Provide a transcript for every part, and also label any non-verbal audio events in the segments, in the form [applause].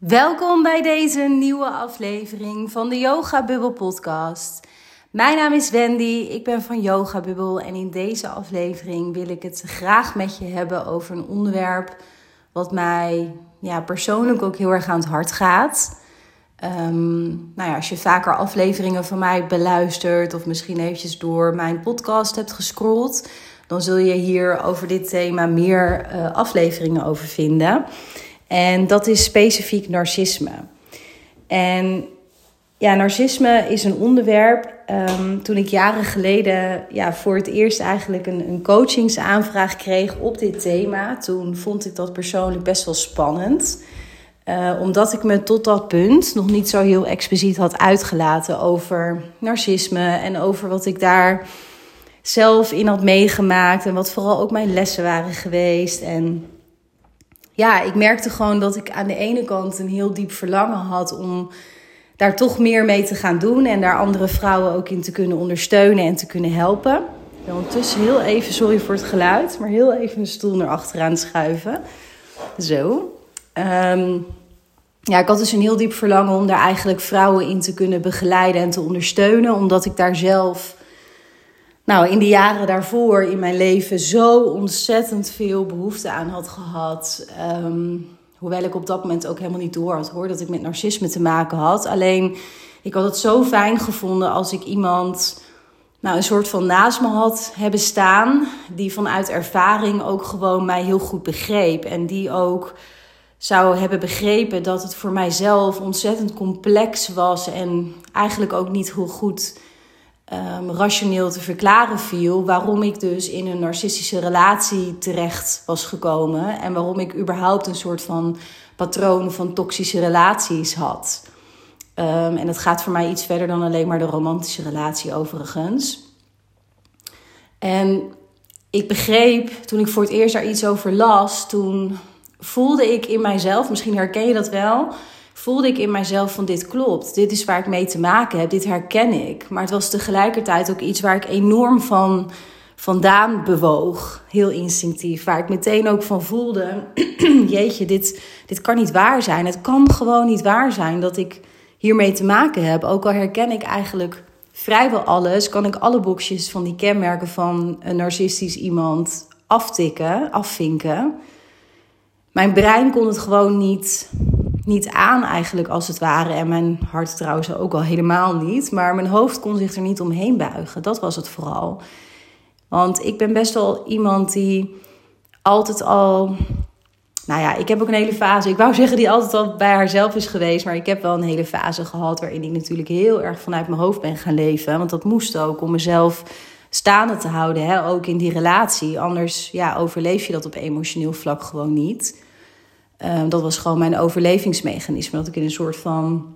Welkom bij deze nieuwe aflevering van de Yoga Bubble podcast. Mijn naam is Wendy, ik ben van Yoga Bubble en in deze aflevering wil ik het graag met je hebben over een onderwerp wat mij ja, persoonlijk ook heel erg aan het hart gaat. Um, nou ja, als je vaker afleveringen van mij beluistert of misschien eventjes door mijn podcast hebt gescrolld, dan zul je hier over dit thema meer uh, afleveringen over vinden. En dat is specifiek narcisme. En ja, narcisme is een onderwerp. Um, toen ik jaren geleden ja, voor het eerst eigenlijk een, een coachingsaanvraag kreeg op dit thema, toen vond ik dat persoonlijk best wel spannend. Uh, omdat ik me tot dat punt nog niet zo heel expliciet had uitgelaten over narcisme en over wat ik daar zelf in had meegemaakt en wat vooral ook mijn lessen waren geweest. En ja, ik merkte gewoon dat ik aan de ene kant een heel diep verlangen had om daar toch meer mee te gaan doen en daar andere vrouwen ook in te kunnen ondersteunen en te kunnen helpen. Ik ondertussen heel even, sorry voor het geluid, maar heel even een stoel naar achteraan schuiven. Zo. Um, ja, ik had dus een heel diep verlangen om daar eigenlijk vrouwen in te kunnen begeleiden en te ondersteunen, omdat ik daar zelf nou, in de jaren daarvoor in mijn leven zo ontzettend veel behoefte aan had gehad. Um, hoewel ik op dat moment ook helemaal niet door had hoor, dat ik met narcisme te maken had. Alleen, ik had het zo fijn gevonden als ik iemand, nou, een soort van naast me had hebben staan. Die vanuit ervaring ook gewoon mij heel goed begreep. En die ook zou hebben begrepen dat het voor mijzelf ontzettend complex was. En eigenlijk ook niet heel goed um, rationeel te verklaren viel waarom ik dus in een narcistische relatie terecht was gekomen en waarom ik überhaupt een soort van patroon van toxische relaties had. Um, en dat gaat voor mij iets verder dan alleen maar de romantische relatie overigens. En ik begreep toen ik voor het eerst daar iets over las, toen voelde ik in mijzelf, misschien herken je dat wel, voelde ik in mijzelf van dit klopt. Dit is waar ik mee te maken heb. Dit herken ik. Maar het was tegelijkertijd ook iets waar ik enorm van vandaan bewoog. Heel instinctief. Waar ik meteen ook van voelde: [clears throat] jeetje, dit, dit kan niet waar zijn. Het kan gewoon niet waar zijn dat ik hiermee te maken heb. Ook al herken ik eigenlijk vrijwel alles, kan ik alle boxjes van die kenmerken van een narcistisch iemand aftikken, afvinken. Mijn brein kon het gewoon niet niet aan eigenlijk als het ware. En mijn hart trouwens ook al helemaal niet. Maar mijn hoofd kon zich er niet omheen buigen. Dat was het vooral. Want ik ben best wel iemand die altijd al... Nou ja, ik heb ook een hele fase. Ik wou [laughs] zeggen die altijd al bij haarzelf is geweest. Maar ik heb wel een hele fase gehad waarin ik natuurlijk heel erg vanuit mijn hoofd ben gaan leven. Want dat moest ook om mezelf staande te houden. Hè? Ook in die relatie. Anders ja, overleef je dat op emotioneel vlak gewoon niet. Ehm, dat was gewoon mijn overlevingsmechanisme. Dat ik in een soort van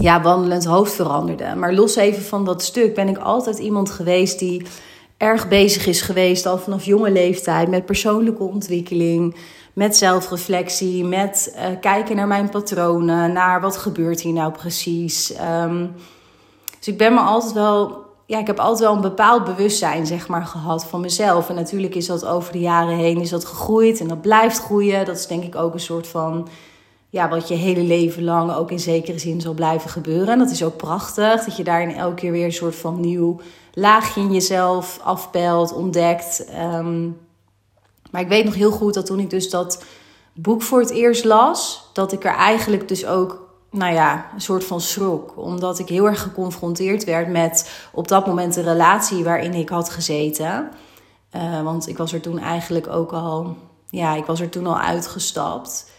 ja, wandelend hoofd veranderde. Maar los even van dat stuk ben ik altijd iemand geweest die erg bezig is geweest, al vanaf jonge leeftijd, met persoonlijke ontwikkeling, met zelfreflectie, met uh, kijken naar mijn patronen, naar wat gebeurt hier nou precies. Um, dus ik ben me altijd wel ja, ik heb altijd wel een bepaald bewustzijn zeg maar, gehad van mezelf. En natuurlijk is dat over de jaren heen is dat gegroeid en dat blijft groeien. Dat is denk ik ook een soort van ja, wat je hele leven lang ook in zekere zin zal blijven gebeuren. En dat is ook prachtig, dat je daarin elke keer weer een soort van nieuw laagje in jezelf afpelt, ontdekt. Um, maar ik weet nog heel goed dat toen ik dus dat boek voor het eerst las, dat ik er eigenlijk dus ook nou ja, een soort van schrok. Omdat ik heel erg geconfronteerd werd met op dat moment de relatie waarin ik had gezeten. Uh, want ik was er toen eigenlijk ook al, ja, ik was er toen al uitgestapt.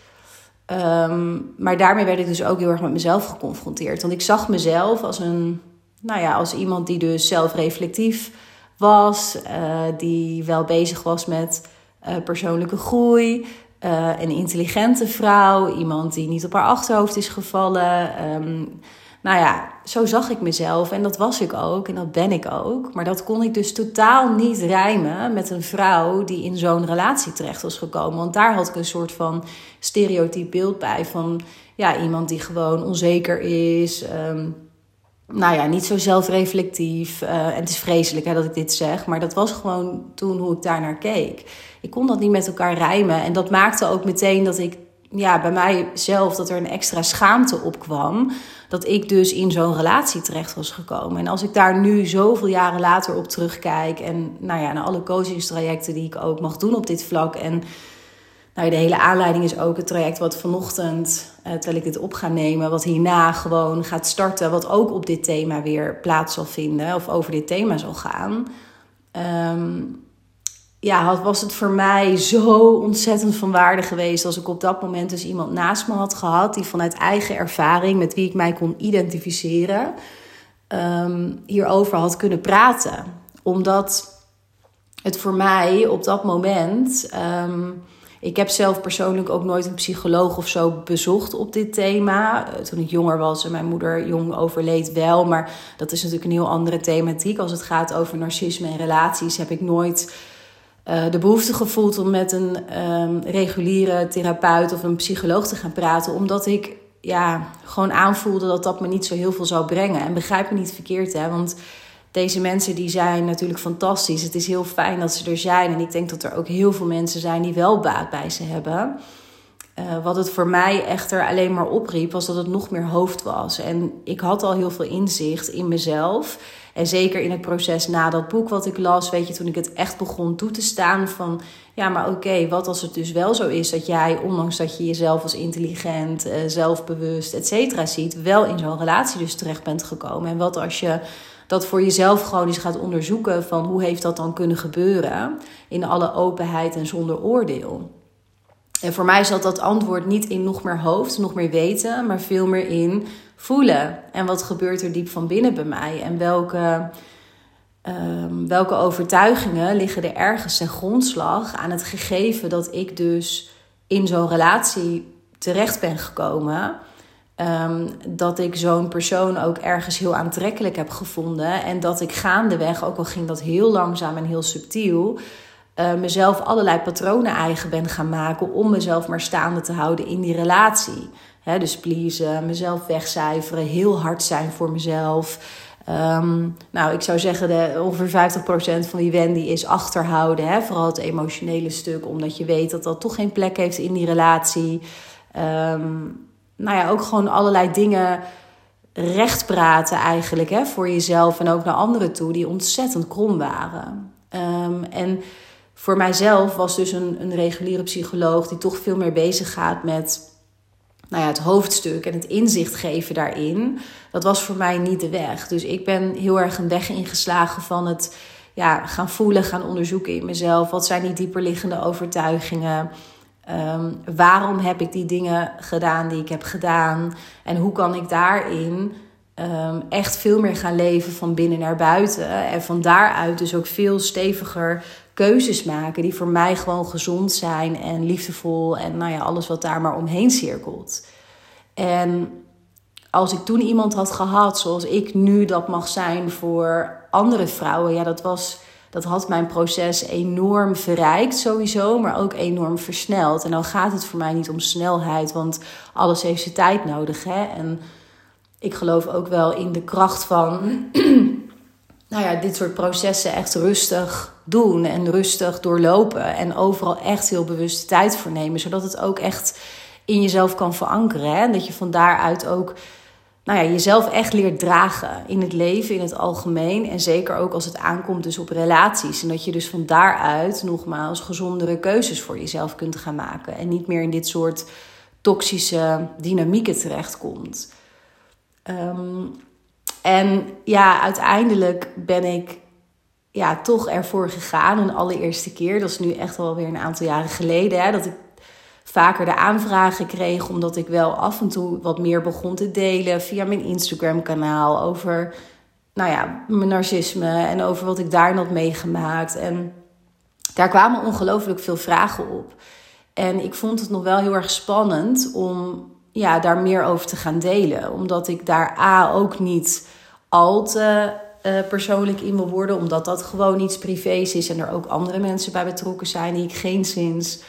Um, maar daarmee werd ik dus ook heel erg met mezelf geconfronteerd. Want ik zag mezelf als een, nou ja, als iemand die dus zelfreflectief was, uh, die wel bezig was met uh, persoonlijke groei, uh, een intelligente vrouw, iemand die niet op haar achterhoofd is gevallen. Um, nou ja, zo zag ik mezelf en dat was ik ook en dat ben ik ook. Maar dat kon ik dus totaal niet rijmen met een vrouw die in zo'n relatie terecht was gekomen. Want daar had ik een soort van stereotyp beeld bij van ja, iemand die gewoon onzeker is. Um, nou ja, niet zo zelfreflectief. Uh, en het is vreselijk hè, dat ik dit zeg, maar dat was gewoon toen hoe ik daar naar keek. Ik kon dat niet met elkaar rijmen. En dat maakte ook meteen dat ik ja, bij mijzelf dat er een extra schaamte opkwam. Dat ik dus in zo'n relatie terecht was gekomen. En als ik daar nu zoveel jaren later op terugkijk. En nou ja, naar alle coachingstrajecten die ik ook mag doen op dit vlak. En nou, de hele aanleiding is ook het traject wat vanochtend, eh, terwijl ik dit op ga nemen, wat hierna gewoon gaat starten, wat ook op dit thema weer plaats zal vinden of over dit thema zal gaan. Ehm, ja, was het voor mij zo ontzettend van waarde geweest als ik op dat moment dus iemand naast me had gehad die vanuit eigen ervaring, met wie ik mij kon identificeren, um, hierover had kunnen praten. Omdat het voor mij op dat moment. Ehm, ik heb zelf persoonlijk ook nooit een psycholoog of zo bezocht op dit thema. Eh, toen ik jonger was en mijn moeder jong overleed wel. Maar dat is natuurlijk een heel andere thematiek. Als het gaat over narcisme en relaties heb ik nooit uh, de behoefte gevoeld om met een um, reguliere therapeut of een psycholoog te gaan praten. Omdat ik ja, gewoon aanvoelde dat dat me niet zo heel veel zou brengen. En begrijp me niet verkeerd, hè. Want deze mensen die zijn natuurlijk fantastisch. Het is heel fijn dat ze er zijn. En ik denk dat er ook heel veel mensen zijn die wel baat bij ze hebben. Uh, wat het voor mij echter alleen maar opriep, was dat het nog meer hoofd was. En ik had al heel veel inzicht in mezelf. En zeker in het proces na dat boek wat ik las, weet je, toen ik het echt begon toe te staan van, ja, maar oké, wat als het dus wel zo is dat jij, ondanks dat je jezelf als intelligent, uh, zelfbewust, et cetera ziet, wel in zo'n relatie dus terecht bent gekomen. En wat als je dat voor jezelf gewoon eens gaat onderzoeken van hoe heeft dat dan kunnen gebeuren in alle openheid en zonder oordeel. En voor mij zat dat antwoord niet in nog meer hoofd, nog meer weten, maar veel meer in voelen. En wat gebeurt er diep van binnen bij mij? En welke, um, welke overtuigingen liggen er ergens ten grondslag aan het gegeven dat ik dus in zo'n relatie terecht ben gekomen? Um, dat ik zo'n persoon ook ergens heel aantrekkelijk heb gevonden. En dat ik gaandeweg, ook al ging dat heel langzaam en heel subtiel, uh, mezelf allerlei patronen eigen ben gaan maken om mezelf maar staande te houden in die relatie. Dus pleasen, mezelf wegcijferen, heel hard zijn voor mezelf. Um, nou, ik zou zeggen, de, ongeveer 50% van die Wendy is achterhouden. Hè? Vooral het emotionele stuk, omdat je weet dat dat toch geen plek heeft in die relatie. Um, nou ja, ook gewoon allerlei dingen recht praten eigenlijk hè, voor jezelf en ook naar anderen toe, die ontzettend krom waren. Um, en voor mijzelf was dus een, een reguliere psycholoog die toch veel meer bezig gaat met nou ja, het hoofdstuk en het inzicht geven daarin. Dat was voor mij niet de weg. Dus ik ben heel erg een weg ingeslagen van het ja, gaan voelen, gaan onderzoeken in mezelf. Wat zijn die dieperliggende overtuigingen? Um, waarom heb ik die dingen gedaan die ik heb gedaan? En hoe kan ik daarin um, echt veel meer gaan leven van binnen naar buiten? En van daaruit dus ook veel steviger keuzes maken die voor mij gewoon gezond zijn en liefdevol en nou ja, alles wat daar maar omheen cirkelt. En als ik toen iemand had gehad zoals ik nu dat mag zijn voor andere vrouwen, ja, dat was dat had mijn proces enorm verrijkt sowieso, maar ook enorm versneld. En dan gaat het voor mij niet om snelheid, want alles heeft zijn tijd nodig. Hè? En ik geloof ook wel in de kracht van [clears throat] nou ja, dit soort processen echt rustig doen en rustig doorlopen. En overal echt heel bewust tijd voor nemen, zodat het ook echt in jezelf kan verankeren. Hè? En dat je van daaruit ook nou ja, jezelf echt leert dragen in het leven, in het algemeen. En zeker ook als het aankomt dus op relaties. En dat je dus van daaruit nogmaals gezondere keuzes voor jezelf kunt gaan maken. En niet meer in dit soort toxische dynamieken terechtkomt. Um, en ja, uiteindelijk ben ik ja, toch ervoor gegaan. Een allereerste keer. Dat is nu echt alweer een aantal jaren geleden. Hè, dat ik vaker de aanvragen kreeg, omdat ik wel af en toe wat meer begon te delen via mijn Instagram-kanaal over nou ja, mijn narcisme en over wat ik daar had meegemaakt. En daar kwamen ongelooflijk veel vragen op. En ik vond het nog wel heel erg spannend om ja, daar meer over te gaan delen. Omdat ik daar A ook niet al te uh, persoonlijk in wil worden, omdat dat gewoon iets privés is en er ook andere mensen bij betrokken zijn die ik geen zins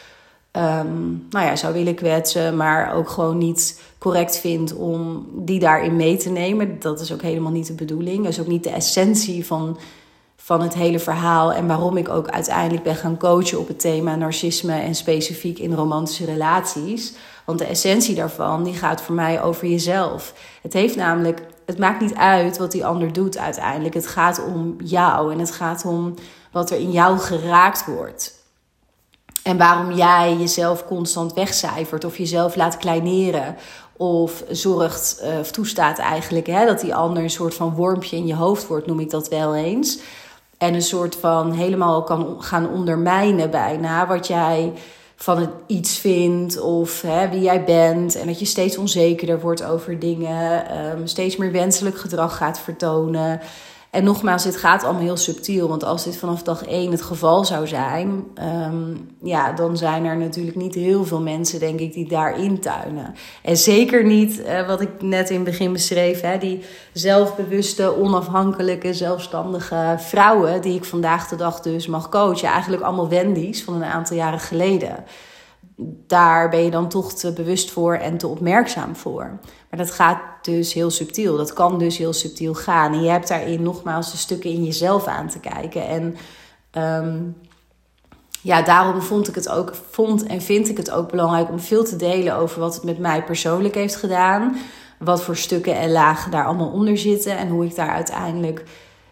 um, nou ja, zou willen kwetsen, maar ook gewoon niet correct vindt om die daarin mee te nemen. Dat is ook helemaal niet de bedoeling. Dat is ook niet de essentie van, van het hele verhaal en waarom ik ook uiteindelijk ben gaan coachen op het thema narcisme en specifiek in romantische relaties. Want de essentie daarvan die gaat voor mij over jezelf. Het heeft namelijk, het maakt niet uit wat die ander doet uiteindelijk. Het gaat om jou en het gaat om wat er in jou geraakt wordt. En waarom jij jezelf constant wegcijfert of jezelf laat kleineren. Of zorgt uh, of toestaat eigenlijk hè, dat die ander een soort van wormpje in je hoofd wordt, noem ik dat wel eens. En een soort van helemaal kan gaan ondermijnen bijna wat jij van het iets vindt of hè, wie jij bent. En dat je steeds onzekerder wordt over dingen, um, steeds meer wenselijk gedrag gaat vertonen. En nogmaals, dit gaat allemaal heel subtiel. Want als dit vanaf dag één het geval zou zijn, ehm, ja, dan zijn er natuurlijk niet heel veel mensen, denk ik, die daarin tuinen. En zeker niet uh, wat ik net in het begin beschreef, hè, die zelfbewuste, onafhankelijke, zelfstandige vrouwen, die ik vandaag de dag dus mag coachen. Eigenlijk allemaal Wendy's van een aantal jaren geleden daar ben je dan toch te bewust voor en te opmerkzaam voor. Maar dat gaat dus heel subtiel. Dat kan dus heel subtiel gaan. En je hebt daarin nogmaals de stukken in jezelf aan te kijken. En ehm, ja, daarom vond ik het ook, vond en vind ik het ook belangrijk om veel te delen over wat het met mij persoonlijk heeft gedaan. Wat voor stukken en lagen daar allemaal onder zitten. En hoe ik daar uiteindelijk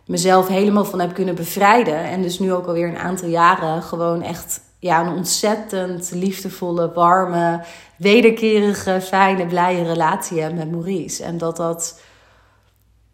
mezelf helemaal van heb kunnen bevrijden. En dus nu ook alweer een aantal jaren gewoon echt ja, een ontzettend liefdevolle, warme, wederkerige, fijne, blije relatie heb met Maurice. En dat dat,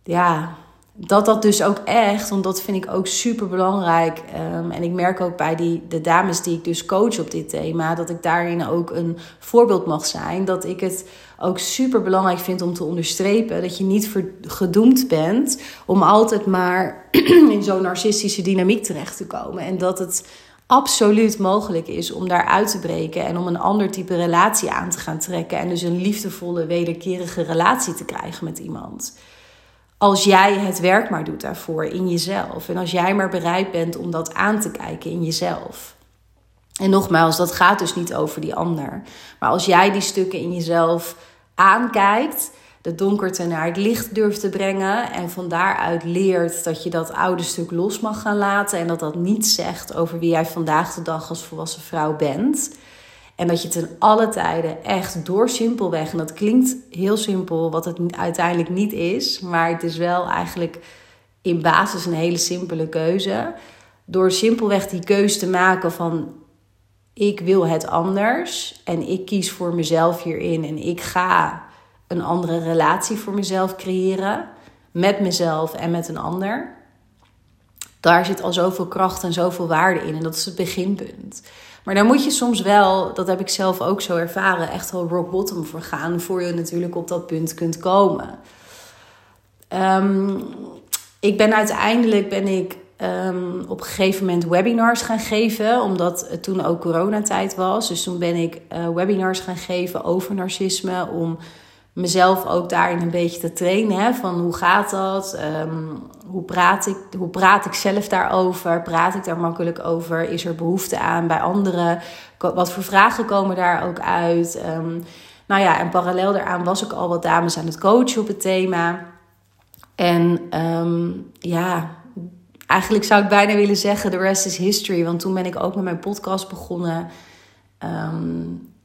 ja, dat dat dus ook echt, want dat vind ik ook super belangrijk. Ehm, en ik merk ook bij die, de dames die ik dus coach op dit thema, dat ik daarin ook een voorbeeld mag zijn. Dat ik het ook super belangrijk vind om te onderstrepen dat je niet gedoemd bent om altijd maar [clears throat] in zo'n narcistische dynamiek terecht te komen. En dat het absoluut mogelijk is om daar uit te breken en om een ander type relatie aan te gaan trekken. En dus een liefdevolle, wederkerige relatie te krijgen met iemand. Als jij het werk maar doet daarvoor in jezelf. En als jij maar bereid bent om dat aan te kijken in jezelf. En nogmaals, dat gaat dus niet over die ander. Maar als jij die stukken in jezelf aankijkt de donkerte naar het licht durft te brengen. En van daaruit leert dat je dat oude stuk los mag gaan laten. En dat dat niet zegt over wie jij vandaag de dag als volwassen vrouw bent. En dat je ten alle tijden echt door simpelweg, en dat klinkt heel simpel, wat het uiteindelijk niet is, maar het is wel eigenlijk in basis een hele simpele keuze. Door simpelweg die keuze te maken van ik wil het anders en ik kies voor mezelf hierin en ik ga een andere relatie voor mezelf creëren. Met mezelf en met een ander. Daar zit al zoveel kracht en zoveel waarde in. En dat is het beginpunt. Maar daar moet je soms wel, dat heb ik zelf ook zo ervaren, echt wel rock bottom voor gaan. Voor je natuurlijk op dat punt kunt komen. Um, ik ben uiteindelijk ben ik um, op een gegeven moment webinars gaan geven, omdat het toen ook coronatijd was. Dus toen ben ik uh, webinars gaan geven over narcisme om mezelf ook daarin een beetje te trainen. Hè, van hoe gaat dat? Ehm, hoe, praat ik, hoe praat ik zelf daarover? Praat ik daar makkelijk over? Is er behoefte aan bij anderen? Wat voor vragen komen daar ook uit? Um, nou ja, en parallel daaraan was ik al wat dames aan het coachen op het thema. En um, ja, eigenlijk zou ik bijna willen zeggen: the rest is history. Want toen ben ik ook met mijn podcast begonnen.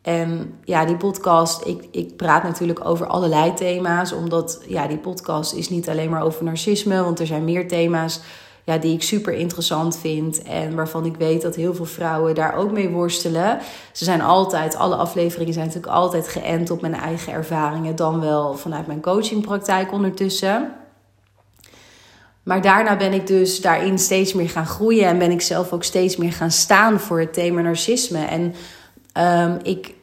En ja, die podcast, ik, ik praat natuurlijk over allerlei thema's. Omdat ja, die podcast is niet alleen maar over narcisme. Want er zijn meer thema's ja, die ik super interessant vind. En waarvan ik weet dat heel veel vrouwen daar ook mee worstelen. Ze zijn altijd, alle afleveringen zijn natuurlijk altijd geënt op mijn eigen ervaringen. Dan wel vanuit mijn coachingpraktijk ondertussen. Maar daarna ben ik dus daarin steeds meer gaan groeien. En ben ik zelf ook steeds meer gaan staan voor het thema narcisme. En Um, ik,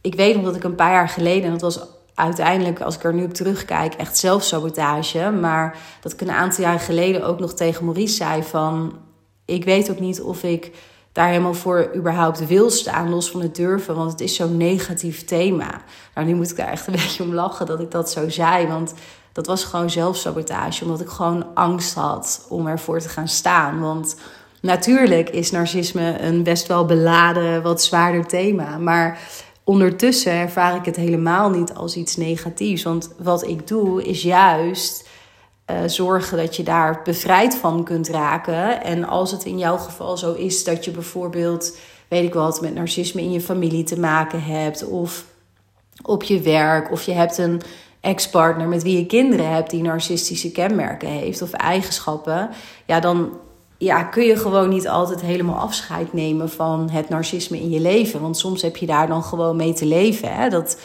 ik weet nog dat ik een paar jaar geleden, en dat was uiteindelijk, als ik er nu op terugkijk, echt zelfsabotage. Maar dat ik een aantal jaar geleden ook nog tegen Maurice zei van... Ik weet ook niet of ik daar helemaal voor überhaupt wil staan, los van het durven. Want het is zo'n negatief thema. Nou, nu moet ik daar echt een [laughs] beetje om lachen dat ik dat zo zei. Want dat was gewoon zelfsabotage. Omdat ik gewoon angst had om ervoor te gaan staan. Want Natuurlijk is narcisme een best wel beladen, wat zwaarder thema. Maar ondertussen ervaar ik het helemaal niet als iets negatiefs. Want wat ik doe is juist uh, zorgen dat je daar bevrijd van kunt raken. En als het in jouw geval zo is dat je bijvoorbeeld, weet ik wat, met narcisme in je familie te maken hebt, of op je werk, of je hebt een ex-partner met wie je kinderen hebt die narcistische kenmerken heeft of eigenschappen, ja, dan ja, kun je gewoon niet altijd helemaal afscheid nemen van het narcisme in je leven. Want soms heb je daar dan gewoon mee te leven. Hè? Dat,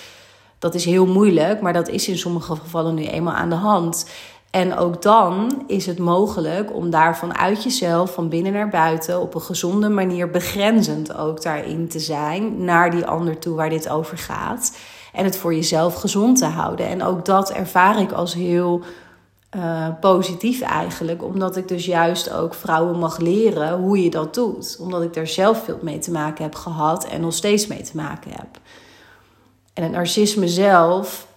dat is heel moeilijk, maar dat is in sommige gevallen nu eenmaal aan de hand. En ook dan is het mogelijk om daar vanuit jezelf, van binnen naar buiten, op een gezonde manier begrenzend ook daarin te zijn naar die ander toe waar dit over gaat. En het voor jezelf gezond te houden. En ook dat ervaar ik als heel uh, positief eigenlijk. Omdat ik dus juist ook vrouwen mag leren hoe je dat doet. Omdat ik daar zelf veel mee te maken heb gehad en nog steeds mee te maken heb. En het narcisme zelf,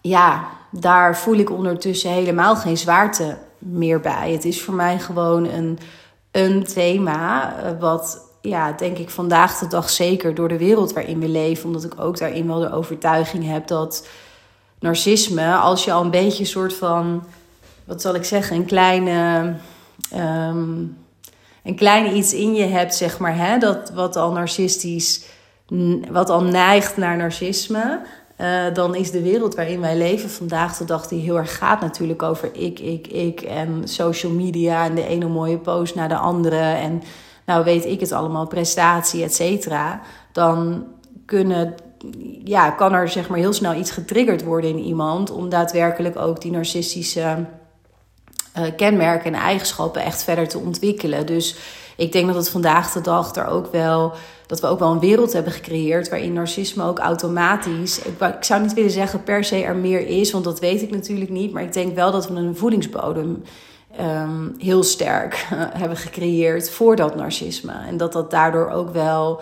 ja, daar voel ik ondertussen helemaal geen zwaarte meer bij. Het is voor mij gewoon een, een thema eh, wat, ja, denk ik vandaag de dag zeker door de wereld waarin we leven, omdat ik ook daarin wel de overtuiging heb dat narcisme, als je al een beetje een soort van, wat zal ik zeggen, een kleine, um, een kleine iets in je hebt, zeg maar, hè, dat wat al narcistisch, wat al neigt naar narcisme. Uh, dan is de wereld waarin wij leven vandaag de dag, die heel erg gaat natuurlijk over ik, ik, ik en social media en de ene mooie post naar de andere en nou weet ik het allemaal, prestatie, et cetera. Dan kunnen ja, kan er zeg maar heel snel iets getriggerd worden in iemand om daadwerkelijk ook die narcistische uh, kenmerken en eigenschappen echt verder te ontwikkelen. Dus ik denk dat het vandaag de dag er ook wel dat we ook wel een wereld hebben gecreëerd waarin narcisme ook automatisch. Ik, zou niet willen zeggen per se er meer is, want dat weet ik natuurlijk niet. Maar ik denk wel dat we een voedingsbodem um, heel sterk [laughs] hebben gecreëerd voor dat narcisme. En dat dat daardoor ook wel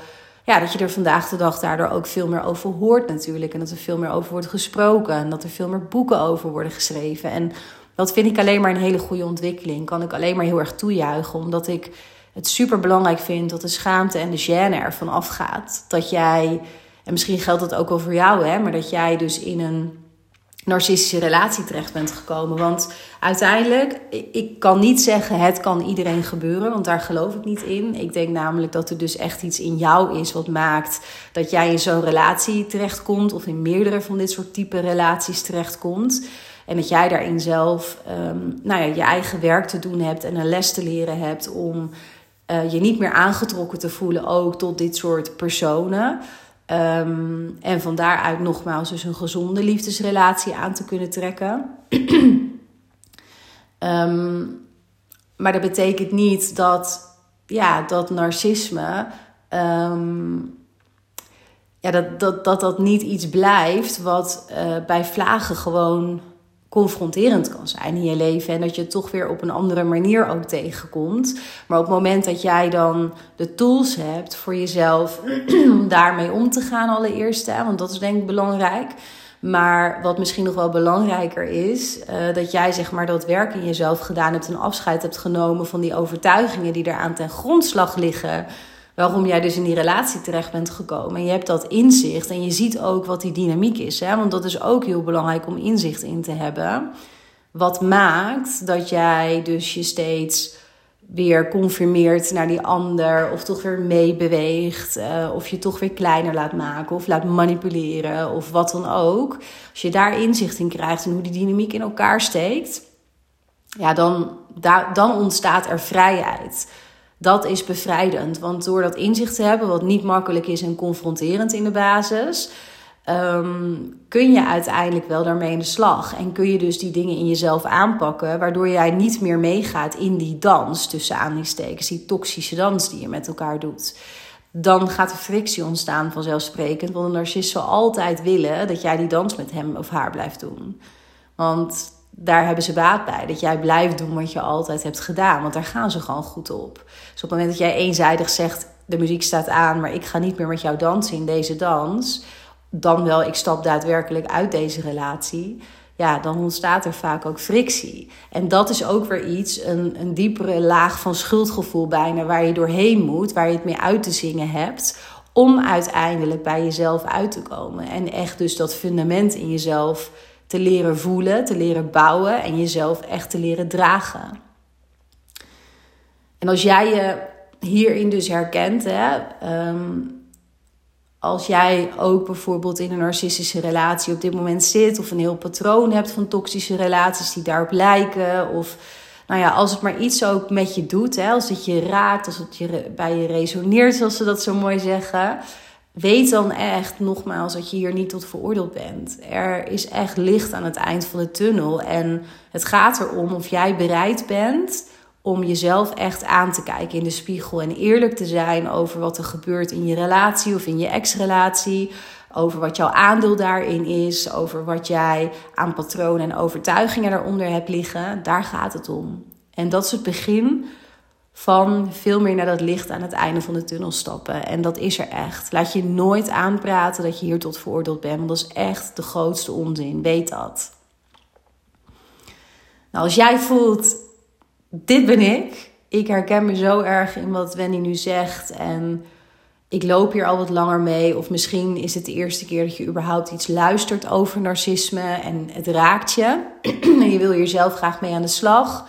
ja, dat je er vandaag de dag daardoor ook veel meer over hoort natuurlijk. En dat er veel meer over wordt gesproken. En dat er veel meer boeken over worden geschreven. En dat vind ik alleen maar een hele goede ontwikkeling. Kan ik alleen maar heel erg toejuichen. Omdat ik het super belangrijk vind dat de schaamte en de gêne ervan afgaat. Dat jij, en misschien geldt dat ook wel voor jou, hè, maar dat jij dus in een narcistische relatie terecht bent gekomen. Want uiteindelijk, ik kan niet zeggen het kan iedereen gebeuren, want daar geloof ik niet in. Ik denk namelijk dat er dus echt iets in jou is wat maakt dat jij in zo'n relatie terechtkomt of in meerdere van dit soort type relaties terechtkomt. En dat jij daarin zelf um, nou ja, je eigen werk te doen hebt en een les te leren hebt om uh, je niet meer aangetrokken te voelen ook tot dit soort personen. Um, en van daaruit nogmaals dus een gezonde liefdesrelatie aan te kunnen trekken. um, [clears throat] maar dat betekent niet dat, ja, dat narcisme, um, ja, dat, dat, dat dat niet iets blijft wat uh, bij vlagen gewoon confronterend kan zijn in je leven. En dat je het toch weer op een andere manier ook tegenkomt. Maar op het moment dat jij dan de tools hebt voor jezelf [clears throat] om daarmee om te gaan, allereerst. Hè, want dat is denk ik belangrijk. Maar wat misschien nog wel belangrijker is, uh, dat jij zeg maar dat werk in jezelf gedaan hebt en afscheid hebt genomen van die overtuigingen die eraan ten grondslag liggen waarom jij dus in die relatie terecht bent gekomen. En je hebt dat inzicht en je ziet ook wat die dynamiek is. Hè? Want dat is ook heel belangrijk om inzicht in te hebben. Wat maakt dat jij dus je steeds weer confirmeert naar die ander, of toch weer meebeweegt, uh, of je toch weer kleiner laat maken, of laat manipuleren, of wat dan ook. Als je daar inzicht in krijgt en hoe die dynamiek in elkaar steekt, ja, dan, dan ontstaat er vrijheid dat is bevrijdend. Want door dat inzicht te hebben, wat niet makkelijk is en confronterend in de basis, ehm, kun je uiteindelijk wel daarmee in de slag. En kun je dus die dingen in jezelf aanpakken, waardoor jij niet meer meegaat in die dans tussen aanhalingstekens, die toxische dans die je met elkaar doet. Dan gaat er frictie ontstaan vanzelfsprekend. Want een narcist zal altijd willen dat jij die dans met hem of haar blijft doen. Want daar hebben ze baat bij. Dat jij blijft doen wat je altijd hebt gedaan. Want daar gaan ze gewoon goed op. Dus op het moment dat jij eenzijdig zegt: de muziek staat aan, maar ik ga niet meer met jou dansen in deze dans. Dan wel, ik stap daadwerkelijk uit deze relatie. Ja, dan ontstaat er vaak ook frictie. En dat is ook weer iets, een, een diepere laag van schuldgevoel bijna, waar je doorheen moet, waar je het mee uit te zingen hebt, om uiteindelijk bij jezelf uit te komen. En echt dus dat fundament in jezelf te leren voelen, te leren bouwen en jezelf echt te leren dragen. En als jij je hierin dus herkent, hè, ehm, als jij ook bijvoorbeeld in een narcistische relatie op dit moment zit, of een heel patroon hebt van toxische relaties die daarop lijken, of nou ja, als het maar iets ook met je doet, hè, als het je raakt, als het je, bij je resoneert, zoals ze dat zo mooi zeggen, weet dan echt nogmaals dat je hier niet tot veroordeeld bent. Er is echt licht aan het eind van de tunnel en het gaat erom of jij bereid bent om jezelf echt aan te kijken in de spiegel en eerlijk te zijn over wat er gebeurt in je relatie of in je ex-relatie. Over wat jouw aandeel daarin is, over wat jij aan patronen en overtuigingen daaronder hebt liggen. Daar gaat het om. En dat is het begin van veel meer naar dat licht aan het einde van de tunnel stappen. En dat is er echt. Laat je nooit aanpraten dat je hier tot veroordeeld bent, want dat is echt de grootste onzin. Weet dat. Nou, als jij voelt, dit ben ik. Ik herken me zo erg in wat Wendy nu zegt. En ik loop hier al wat langer mee. Of misschien is het de eerste keer dat je überhaupt iets luistert over narcisme. En het raakt je. [clears throat] en je wil hier zelf graag mee aan de slag.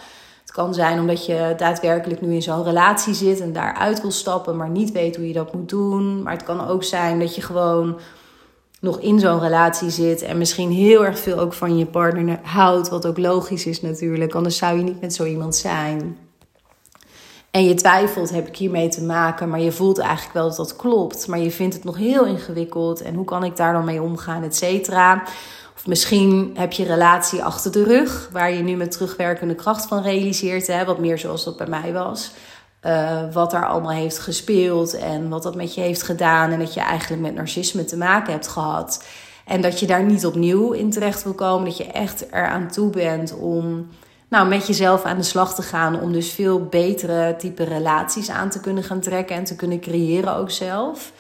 Het kan zijn omdat je daadwerkelijk nu in zo'n relatie zit en daaruit wil stappen, maar niet weet hoe je dat moet doen. Maar het kan ook zijn dat je gewoon nog in zo'n relatie zit en misschien heel erg veel ook van je partner houdt, wat ook logisch is natuurlijk, anders zou je niet met zo iemand zijn. En je twijfelt, heb ik hiermee te maken, maar je voelt eigenlijk wel dat dat klopt, maar je vindt het nog heel ingewikkeld en hoe kan ik daar dan mee omgaan, et cetera. Of misschien heb je relatie achter de rug, waar je nu met terugwerkende kracht van realiseert, wat meer zoals dat bij mij was. Uh, wat daar allemaal heeft gespeeld en wat dat met je heeft gedaan. En dat je eigenlijk met narcisme te maken hebt gehad. En dat je daar niet opnieuw in terecht wil komen. Dat je echt eraan toe bent om nou, met jezelf aan de slag te gaan. Om dus veel betere type relaties aan te kunnen gaan trekken en te kunnen creëren ook zelf.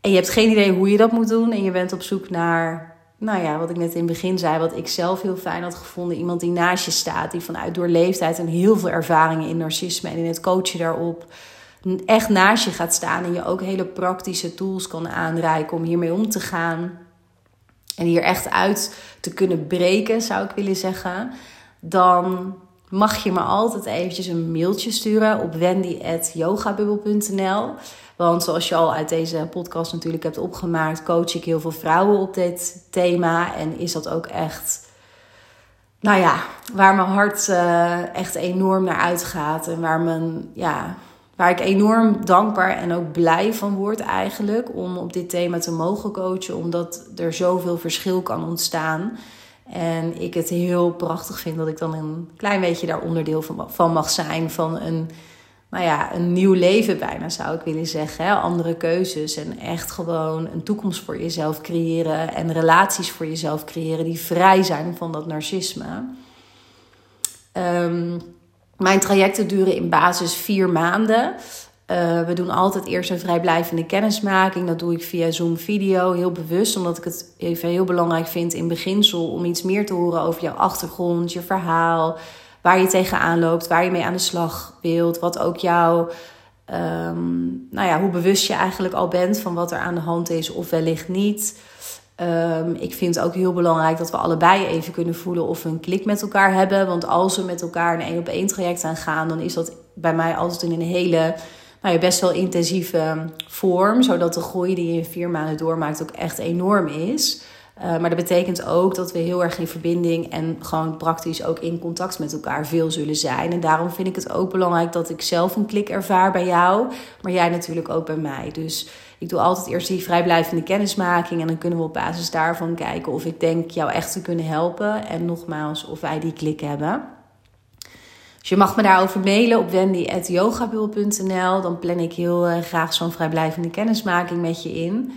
En je hebt geen idee hoe je dat moet doen. En je bent op zoek naar nou ja, wat ik net in het begin zei, wat ik zelf heel fijn had gevonden. Iemand die naast je staat, die vanuit doorleefdheid en heel veel ervaringen in narcisme en in het coachen daarop echt naast je gaat staan. En je ook hele praktische tools kan aanreiken om hiermee om te gaan. En hier echt uit te kunnen breken, zou ik willen zeggen. Dan mag je me altijd eventjes een mailtje sturen op wendy.yogabubbel.nl. Want zoals je al uit deze podcast natuurlijk hebt opgemaakt, coach ik heel veel vrouwen op dit thema. En is dat ook echt, nou ja, waar mijn hart uh, echt enorm naar uitgaat. En waar, mijn, ja, waar ik enorm dankbaar en ook blij van word eigenlijk. Om op dit thema te mogen coachen, omdat er zoveel verschil kan ontstaan. En ik het heel prachtig vind dat ik dan een klein beetje daar onderdeel van mag zijn. Van een nou ja, een nieuw leven bijna zou ik willen zeggen. Hè? Andere keuzes en echt gewoon een toekomst voor jezelf creëren en relaties voor jezelf creëren die vrij zijn van dat narcisme. Um, mijn trajecten duren in basis vier maanden. Uh, we doen altijd eerst een vrijblijvende kennismaking. Dat doe ik via Zoom video, heel bewust. Omdat ik het even heel belangrijk vind in beginsel om iets meer te horen over jouw achtergrond, je verhaal waar je tegenaan loopt, waar je mee aan de slag wilt, wat ook jouw, um, nou ja, hoe bewust je eigenlijk al bent van wat er aan de hand is of wellicht niet. Um, ik vind het ook heel belangrijk dat we allebei even kunnen voelen of we een klik met elkaar hebben. Want als we met elkaar een één op één traject aangaan, dan is dat bij mij altijd in een hele, nou best wel intensieve vorm. Zodat de groei die je in vier maanden doormaakt ook echt enorm is. Uh, maar dat betekent ook dat we heel erg in verbinding en gewoon praktisch ook in contact met elkaar veel zullen zijn. En daarom vind ik het ook belangrijk dat ik zelf een klik ervaar bij jou, maar jij natuurlijk ook bij mij. Dus ik doe altijd eerst die vrijblijvende kennismaking en dan kunnen we op basis daarvan kijken of ik denk jou echt te kunnen helpen. En nogmaals, of wij die klik hebben. Dus je mag me daarover mailen op wendy.yogabul.nl. Dan plan ik heel uh, graag zo'n vrijblijvende kennismaking met je in.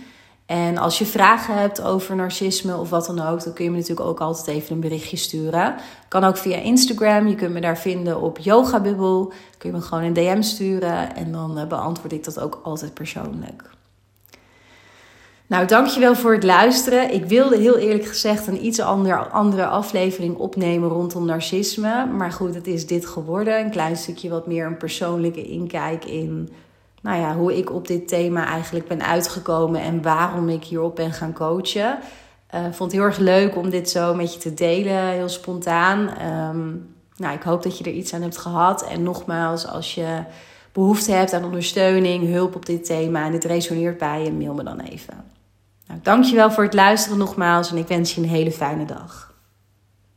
En als je vragen hebt over narcisme of wat dan ook, dan kun je me natuurlijk ook altijd even een berichtje sturen. Kan ook via Instagram. Je kunt me daar vinden op Yogabubbel. Kun je me gewoon een DM sturen en dan eh, beantwoord ik dat ook altijd persoonlijk. Nou, dankjewel voor het luisteren. Ik wilde heel eerlijk gezegd een iets ander, andere aflevering opnemen rondom narcisme. Maar goed, het is dit geworden. Een klein stukje wat meer een persoonlijke inkijk in nou ja, hoe ik op dit thema eigenlijk ben uitgekomen en waarom ik hierop ben gaan coachen. Uh, vond het heel erg leuk om dit zo met je te delen, heel spontaan. Ehm, nou, ik hoop dat je er iets aan hebt gehad. En nogmaals, als je behoefte hebt aan ondersteuning, hulp op dit thema en dit resoneert bij je, mail me dan even. Nou, dankjewel voor het luisteren nogmaals en ik wens je een hele fijne dag.